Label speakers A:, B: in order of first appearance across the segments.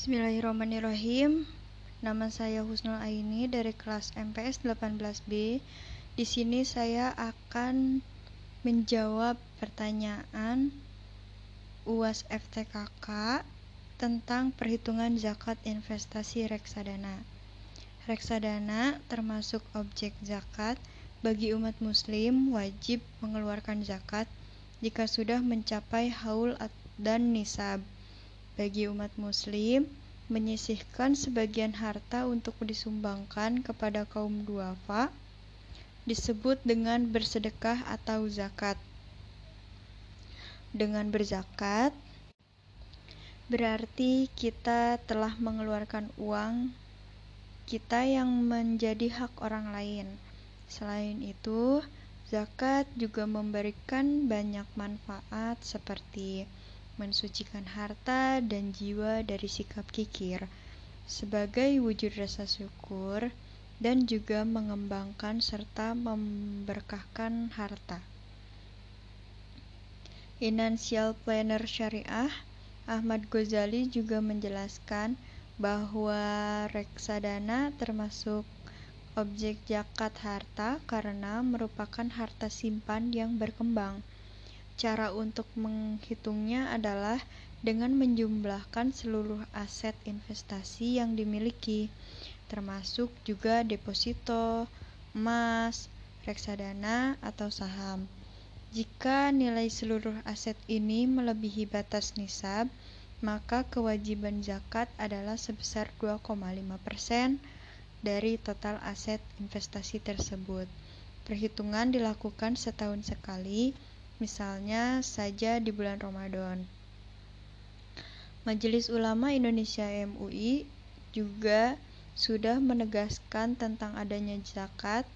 A: Bismillahirrahmanirrahim. Nama saya Husnul Aini dari kelas MPS 18B. Di sini saya akan menjawab pertanyaan UAS FTKK tentang perhitungan zakat investasi reksadana. Reksadana termasuk objek zakat bagi umat muslim wajib mengeluarkan zakat jika sudah mencapai haul dan nisab bagi umat muslim menyisihkan sebagian harta untuk disumbangkan kepada kaum duafa disebut dengan bersedekah atau zakat. Dengan berzakat berarti kita telah mengeluarkan uang kita yang menjadi hak orang lain. Selain itu, zakat juga memberikan banyak manfaat seperti mensucikan harta dan jiwa dari sikap kikir sebagai wujud rasa syukur dan juga mengembangkan serta memberkahkan harta. Financial Planner Syariah Ahmad Ghazali juga menjelaskan bahwa reksadana termasuk objek zakat harta karena merupakan harta simpan yang berkembang Cara untuk menghitungnya adalah dengan menjumlahkan seluruh aset investasi yang dimiliki, termasuk juga deposito, emas, reksadana, atau saham. Jika nilai seluruh aset ini melebihi batas nisab, maka kewajiban zakat adalah sebesar 2,5% dari total aset investasi tersebut. Perhitungan dilakukan setahun sekali misalnya saja di bulan Ramadan. Majelis Ulama Indonesia MUI juga sudah menegaskan tentang adanya zakat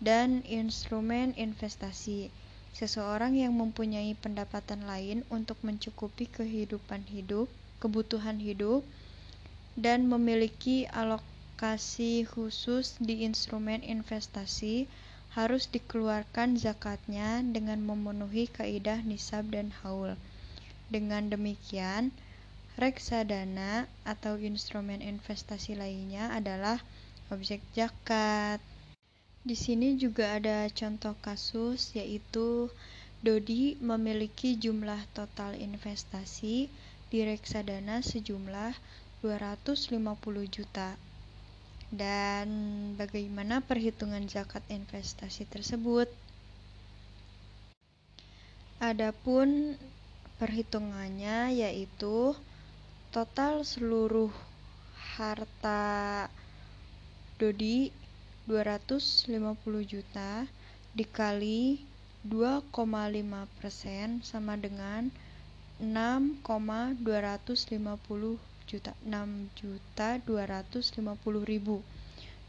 A: dan instrumen investasi. Seseorang yang mempunyai pendapatan lain untuk mencukupi kehidupan hidup, kebutuhan hidup, dan memiliki alokasi khusus di instrumen investasi harus dikeluarkan zakatnya dengan memenuhi kaidah nisab dan haul. Dengan demikian, reksadana atau instrumen investasi lainnya adalah objek zakat. Di sini juga ada contoh kasus yaitu Dodi memiliki jumlah total investasi di reksadana sejumlah 250 juta dan bagaimana perhitungan zakat investasi tersebut. Adapun perhitungannya yaitu total seluruh harta Dodi 250 juta dikali 2,5 persen sama dengan 6,250 juta 6 juta 250 ribu.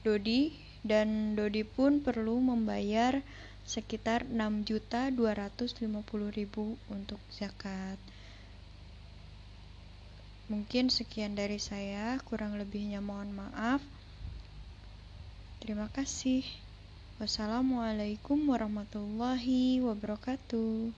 A: Dodi dan Dodi pun perlu membayar sekitar 6 juta 250 ribu untuk zakat. Mungkin sekian dari saya kurang lebihnya mohon maaf. Terima kasih. Wassalamualaikum warahmatullahi wabarakatuh